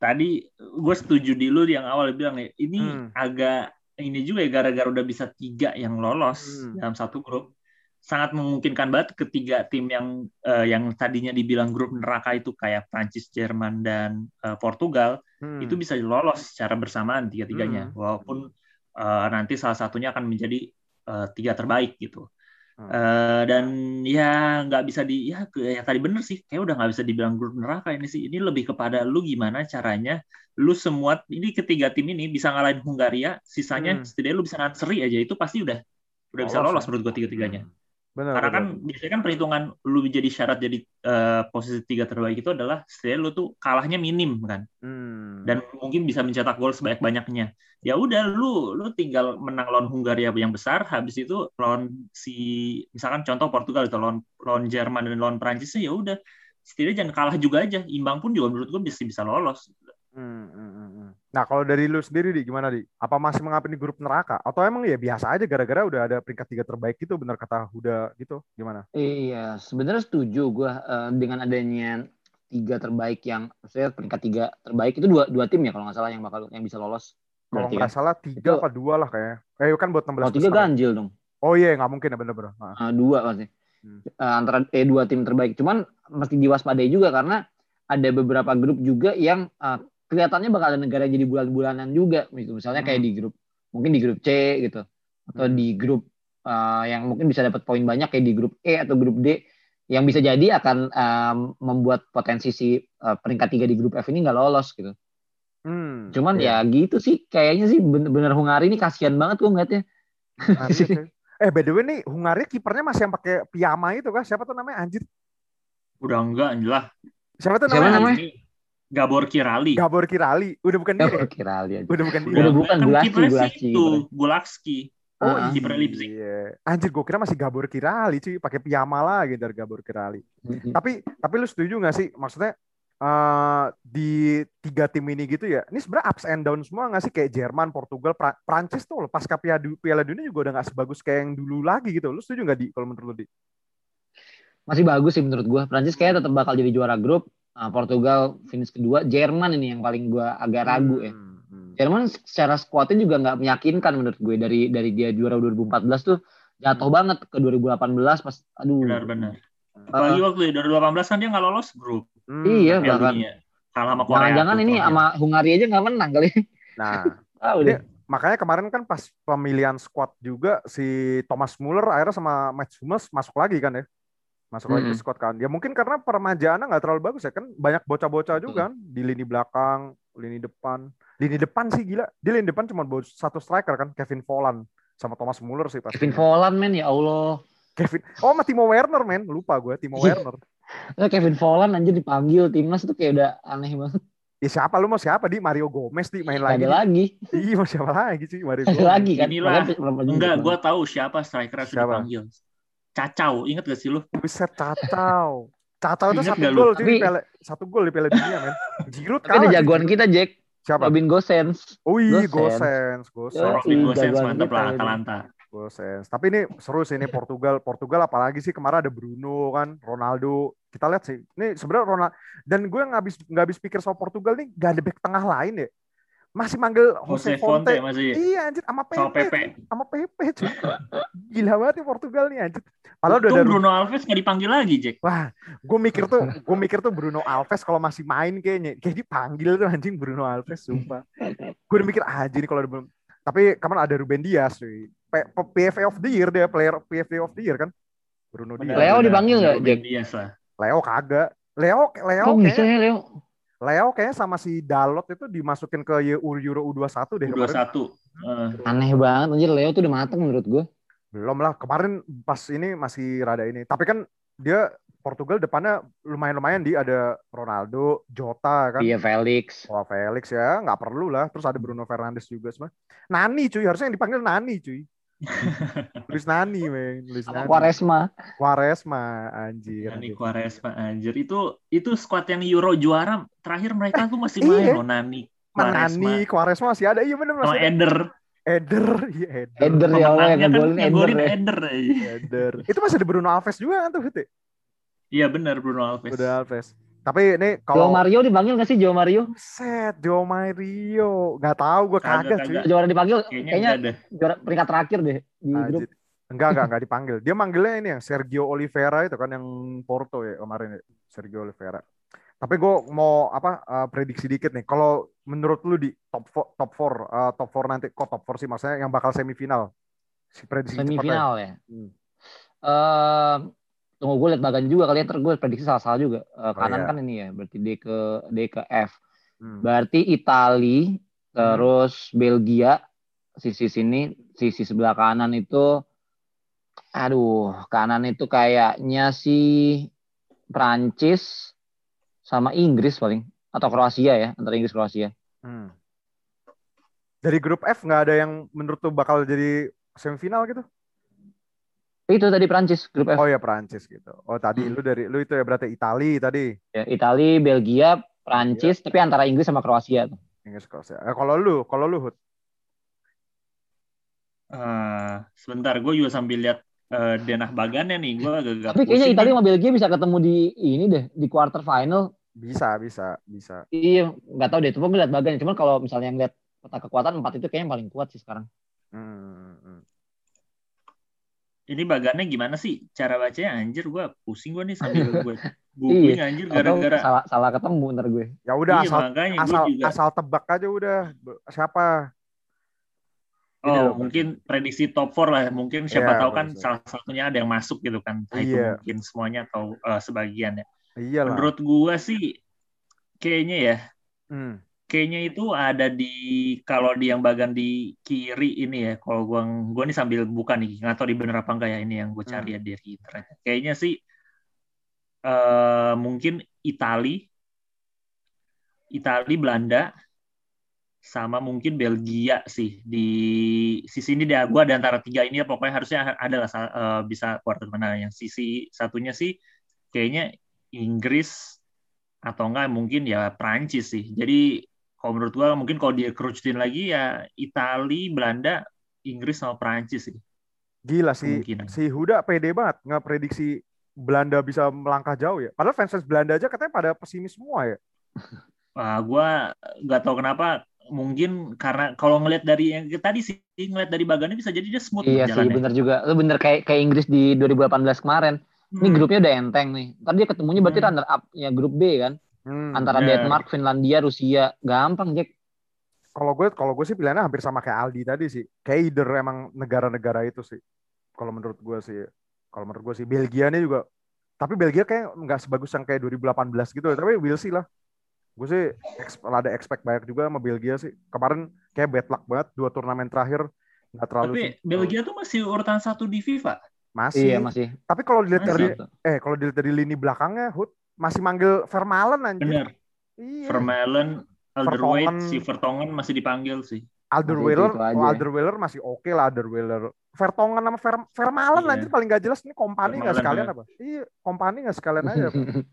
tadi gue setuju di lu yang awal bilang ya ini hmm. agak ini juga ya gara-gara udah bisa tiga yang lolos hmm. dalam satu grup sangat memungkinkan banget ketiga tim yang uh, yang tadinya dibilang grup neraka itu kayak Prancis, Jerman dan uh, Portugal hmm. itu bisa lolos secara bersamaan tiga-tiganya hmm. walaupun uh, nanti salah satunya akan menjadi uh, tiga terbaik gitu. Uh, dan ya nggak bisa di ya yang tadi bener sih kayak udah nggak bisa dibilang grup neraka ini sih ini lebih kepada lu gimana caranya lu semua ini ketiga tim ini bisa ngalahin Hungaria sisanya hmm. setidaknya lu bisa seri aja itu pasti udah udah bisa lolos menurut gua tiga tiganya hmm. Benar, Karena kan biasanya kan perhitungan lu jadi syarat jadi uh, posisi tiga terbaik itu adalah setidaknya lu tuh kalahnya minim kan. Hmm. Dan mungkin bisa mencetak gol sebanyak-banyaknya. Ya udah lu lu tinggal menang lawan Hungaria yang besar habis itu lawan si misalkan contoh Portugal itu lawan lawan Jerman dan lawan Prancis ya udah setidaknya jangan kalah juga aja. Imbang pun juga menurut gua bisa bisa lolos. Hmm, hmm, hmm, hmm. Nah, kalau dari lu sendiri, di gimana, di? Apa masih mengapa ini grup neraka? Atau emang ya biasa aja gara-gara udah ada peringkat tiga terbaik itu, benar kata Huda gitu? Gimana? Iya, sebenarnya setuju gue uh, dengan adanya tiga terbaik yang, maksudnya peringkat tiga terbaik itu dua, dua tim ya kalau nggak salah yang bakal yang bisa lolos. Kalau nggak salah tiga itu, apa dua lah kayaknya. Eh kan buat 16 Kalau tiga ganjil dong. Oh iya, nggak mungkin ya bener-bener. Nah. Uh, dua pasti. Hmm. Uh, antara eh dua tim terbaik. Cuman mesti diwaspadai juga karena ada beberapa grup juga yang uh, kelihatannya bakal ada negara jadi bulan-bulanan juga gitu misalnya kayak hmm. di grup mungkin di grup C gitu atau hmm. di grup uh, yang mungkin bisa dapat poin banyak kayak di grup E atau grup D yang bisa jadi akan um, membuat potensi si uh, peringkat tiga di grup F ini nggak lolos gitu. Hmm, Cuman yeah. ya gitu sih kayaknya sih bener-bener Hungari ini kasihan banget gue ngeliatnya. eh by the way nih Hungari kipernya masih yang pakai piyama itu kan siapa tuh namanya anjir? Udah enggak lah. Siapa tuh namanya? Siapa namanya? Gabor Kirali. Gabor Kirali. Udah bukan dia. Gabor Kirali aja. Udah bukan dia. Udah bukan kan Gulaki, Gulaki. Itu, Gulakski. Oh, uh, kiper Leipzig. Iya. Anjir, gue kira masih Gabor Kirali sih, pakai piyama lagi dari Gabor Kirali. Tapi tapi lu setuju gak sih? Maksudnya uh, di tiga tim ini gitu ya. Ini sebenarnya ups and down semua gak sih kayak Jerman, Portugal, pra Prancis tuh pas Piala, Piala Dunia juga udah gak sebagus kayak yang dulu lagi gitu. Lu setuju gak di kalau menurut lu di? Masih bagus sih menurut gue. Prancis kayak tetap bakal jadi juara grup Nah, Portugal finish kedua, Jerman ini yang paling gue agak ragu ya. Hmm, hmm. Jerman secara skuadnya juga nggak meyakinkan menurut gue dari dari dia juara 2014 tuh jatuh hmm. banget ke 2018 pas aduh. Benar-benar. Apalagi uh, waktu 2018 kan dia nggak lolos grup. Hmm, iya bahkan. Kalah sama Korea. Jangan-jangan ini sama Hungaria aja nggak menang kali. Nah, ah, udah. makanya kemarin kan pas pemilihan squad juga si Thomas Muller akhirnya sama Mats Hummels masuk lagi kan ya masuk mm -hmm. lagi ke squad kan. Ya mungkin karena permajaannya nggak terlalu bagus ya kan banyak bocah-bocah juga kan di lini belakang, lini depan. Lini depan sih gila. Di lini depan cuma satu striker kan Kevin Volland sama Thomas Muller sih pasti. Kevin Volland men ya Allah. Kevin Oh, sama Timo Werner men, lupa gue Timo iya. Werner. Kevin Volland anjir dipanggil timnas itu kayak udah aneh banget. Ya siapa lu mau siapa di Mario Gomez di main lagi. Ada lagi. Iya mau siapa lagi sih Mario Gomez. Ada lagi kan. Inilah. Enggak, gue tahu siapa striker yang dipanggil. Cacau, inget gak sih lu? Buset, Cacau. Cacau itu satu gol di Piala satu gol di Piala Dunia, men. Giroud kalah. Tapi ada jagoan kita, Jack. Siapa? Robin Gosens. Oh iya, Gosens. Gosens. Robin Gosens mantap lah. Atalanta. Gosens. Tapi ini seru sih ini Portugal. Portugal apalagi sih kemarin ada Bruno kan, Ronaldo. Kita lihat sih. Ini sebenarnya Ronaldo dan gue nggak habis nggak habis pikir soal Portugal nih gak ada back tengah lain ya. Masih manggil Jose Jose Fonte Fonte. masih Iya anjir sama Pepe. sama Pepe. Sama Pepe. Gila banget nih Portugal nih anjir. Padahal udah ada Bruno Alves nggak dipanggil lagi, Jack. Wah, gue mikir tuh, gue mikir tuh Bruno Alves kalau masih main kayaknya, kayak dipanggil tuh anjing Bruno Alves, sumpah. Gue udah mikir ah anjing kalau ada belum. Tapi kemarin ada Ruben Dias, cuy. PFA of the year dia, player PFA of the year kan. Bruno Dias. Leo dipanggil nggak, Ruben Jack? Dias lah. Leo kagak. Leo, Leo, Kok bisa ya Leo? Leo kayaknya sama si Dalot itu dimasukin ke Euro Euro U21 deh Dua kemarin. satu. Eh, Aneh banget anjir Leo tuh udah mateng menurut gue. Belum lah, kemarin pas ini masih rada ini. Tapi kan dia Portugal depannya lumayan-lumayan di ada Ronaldo, Jota kan. Iya Felix. Wah Felix ya nggak perlu lah. Terus ada Bruno Fernandes juga semua. Nani cuy harusnya yang dipanggil Nani cuy. Luis Nani men, Luis Nani. Quaresma. Quaresma anjir. Nani anjir. Quaresma anjir itu itu squad yang Euro juara terakhir mereka tuh masih Iya. main loh Nani Quaresma Nani, Quaresma masih ada. Iya bener masih ada. Eder. Eder, iya Eder. Eder ya Allah yang Pemenangnya kan ngegolin Eder ya. Eder. aja. Eder. Itu masih ada Bruno Alves juga kan tuh? Iya benar Bruno Alves. Udah Alves. Tapi ini Joe kalau Mario dipanggil nggak sih Joe Mario? set Joe Mario, nggak tahu gue Kagak, cuy. kagak. Juara dipanggil Kayaknya juara peringkat terakhir deh di grup. Anjir. Enggak, enggak, enggak dipanggil. Dia manggilnya ini yang Sergio Oliveira itu kan yang Porto ya kemarin ya. Sergio Oliveira. Tapi gue mau apa eh, prediksi dikit nih. Kalau menurut lu di top four, top four, eh, top four nanti kok top four sih maksudnya yang bakal semifinal. Si prediksi cepatnya. Semifinal ya. Hmm. Eh tunggu gue lihat bagan juga kali ya, gue prediksi salah-salah juga. Eh, kanan iya. kan ini ya, berarti D ke D ke F. Hmm. Berarti Itali, terus Belgia, sisi sini, sisi sebelah kanan itu, aduh, kanan itu kayaknya sih Prancis sama Inggris paling, atau Kroasia ya, antara Inggris Kroasia. Hmm. Dari grup F nggak ada yang menurut lu bakal jadi semifinal gitu? Itu tadi Prancis grup F. Oh ya Prancis gitu. Oh tadi Hmm. lu dari lu itu ya berarti Itali tadi. Ya, Itali, Belgia, Prancis, tapi antara Inggris sama Kroasia. tuh. Inggris Kroasia. Eh, kalau lu, kalau lu Hud. Eh, sebentar gue juga sambil lihat eh, denah bagannya nih gue agak-agak Tapi kayaknya pusing Itali nih. sama Belgia bisa ketemu di ini deh, di quarter final. Bisa, bisa, bisa. Iya, nggak tahu deh. Cuma gue lihat bagan. Cuman kalau misalnya ngeliat peta kekuatan empat itu kayaknya yang paling kuat sih sekarang. Hmm, hmm. Ini bagannya gimana sih? Cara bacanya anjir gue pusing gue nih sambil gue googling anjir Atau gara-gara. salah salah ketemu ntar gue. Ya udah iya asal asal juga. asal tebak aja udah. Siapa? Oh. loh, mungkin prediksi top 4 lah mungkin siapa Iya, tahu kan bisa. salah satunya ada yang masuk gitu kan. Entah itu Iya. mungkin semuanya atau eh, sebagian ya. Iyalah. Menurut gue sih kayaknya ya Hmm. Kayaknya itu ada di kalau di yang bagian di kiri ini ya. Kalau gua gua nih sambil buka nih nggak tahu di bener apa enggak ya ini yang gue Hmm. cari ya dari internet kayaknya sih eh mungkin Itali. Itali Belanda sama mungkin Belgia sih. Di sisi ini dia gua ada antara tiga ini ya pokoknya harusnya ada lah eh, bisa quarter final. Yang sisi satunya sih kayaknya Inggris atau enggak mungkin ya Prancis sih. Jadi kalau menurut gua mungkin kalau dia kerucutin lagi ya Itali, Belanda, Inggris sama Prancis sih. gila sih si Huda pede banget nggak prediksi Belanda bisa melangkah jauh ya padahal fans fans Belanda aja katanya pada pesimis semua ya Wah, gua nggak tahu kenapa mungkin karena kalau ngelihat dari yang tadi sih ngelihat dari bagannya bisa jadi dia smooth Iya sih, bener juga. Lu bener kayak kayak Inggris di 2018 kemarin. Ini Hmm. grupnya udah enteng nih. Ntar dia ketemunya berarti Hmm. runner up ya grup B kan. Hmm. Antara bener. Denmark, Finlandia, Rusia. Gampang, Jack. kalau gue kalau gue sih pilihannya hampir sama kayak Aldi tadi sih kayak either emang negara-negara itu sih kalau menurut gue sih kalau menurut gue sih Belgia nih juga tapi Belgia kayak nggak sebagus yang kayak 2018 gitu tapi we'll see lah gue sih ada expect banyak juga sama Belgia sih kemarin kayak bad luck banget dua turnamen terakhir nggak terlalu Tapi sih- Belgia tuh masih urutan satu di FIFA. masih Iya, masih. tapi kalau dilihat dari eh kalau dilihat dari lini belakangnya Hud masih manggil Vermaelen anjir Bener. iya Vermaelen, Alderweireld, si Vertonghen masih dipanggil sih. Alderweireld, aja. oh, Alderweireld masih oke lah Alderweireld. Vertonghen sama Ver, Vermaelen Iya. anjir paling gak jelas ini kompani nggak sekalian ya. apa? Iya, kompani nggak sekalian aja.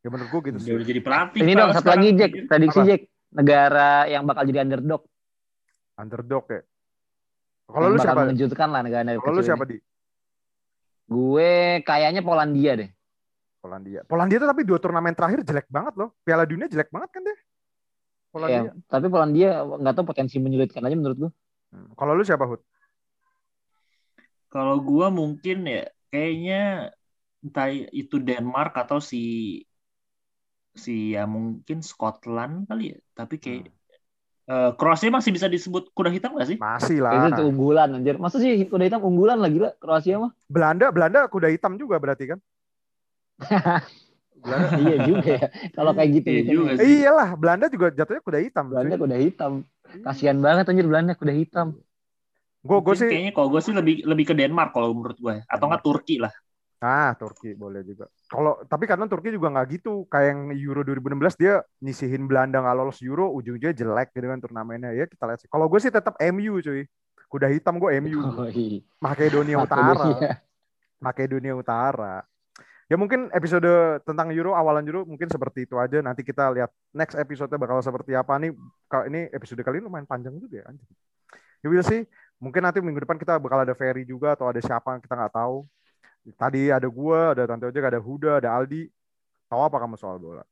Ya menurut gue gitu sih. Dia udah jadi pelatih. Ini dong satu sekarang. lagi Jack, prediksi? Jack. negara yang bakal jadi underdog. Underdog ya. Kalau lu bakal siapa? mengejutkan lah negara Kalau lu siapa ini. di Gue kayaknya Polandia deh. Polandia? Polandia tuh tapi dua turnamen terakhir jelek banget loh. Piala Dunia jelek banget kan deh. Polandia. Ya, tapi Polandia nggak tahu potensi menyulitkan aja menurut gue. Hmm. Kalau lu siapa Hud? Kalau gua mungkin ya kayaknya entah itu Denmark atau si si ya mungkin Scotland kali ya. Tapi kayak eh, Kroasia masih bisa disebut kuda hitam gak sih? Masih Itu lah. tuh unggulan anjir. Masa sih kuda hitam unggulan lah gila Kroasia mah? Belanda, Belanda kuda hitam juga berarti kan? Belanda. iya juga ya. Kalau kayak gitu Iya gitu. juga Eh, sih. iyalah, Belanda juga jatuhnya kuda hitam. Belanda kuda hitam. Kasihan banget anjir Belanda kuda hitam. Gue gue sih, kayaknya kalau gue sih lebih lebih ke Denmark kalau menurut gue atau nggak Turki lah. ah Turki boleh juga. Kalau tapi karena Turki juga nggak gitu, kayak yang Euro 2016 dia nyisihin Belanda nggak lolos Euro, ujung-ujungnya jelek gitu kan turnamennya. Ya kita lihat sih. Kalau gue sih tetap MU cuy. Kuda hitam gue MU. Oh, iya. Makedonia Makedonia. Utara. Makedonia Utara. Ya mungkin episode tentang Euro awalan Euro mungkin seperti itu aja. Nanti kita lihat next episode bakal seperti apa nih. Kalau ini episode kali ini lumayan panjang juga ya. anjing. Ya will sih. Mungkin nanti minggu depan kita bakal ada Ferry juga atau ada siapa kita nggak tahu. Tadi ada gua, ada Tante Ojek, ada Huda, ada Aldi. Tahu apa kamu soal bola?